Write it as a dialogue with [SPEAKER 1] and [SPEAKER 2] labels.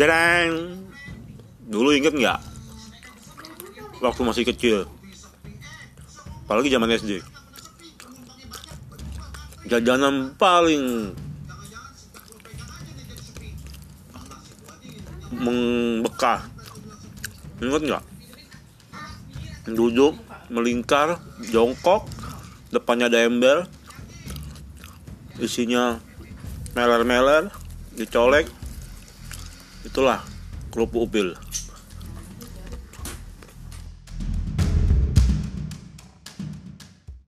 [SPEAKER 1] Jreng. Dulu inget nggak? Waktu masih kecil. Apalagi zaman SD. Jajanan paling membekas. Ingat nggak? Duduk, melingkar, jongkok, depannya ada ember, isinya meler-meler, dicolek, itulah kerupuk upil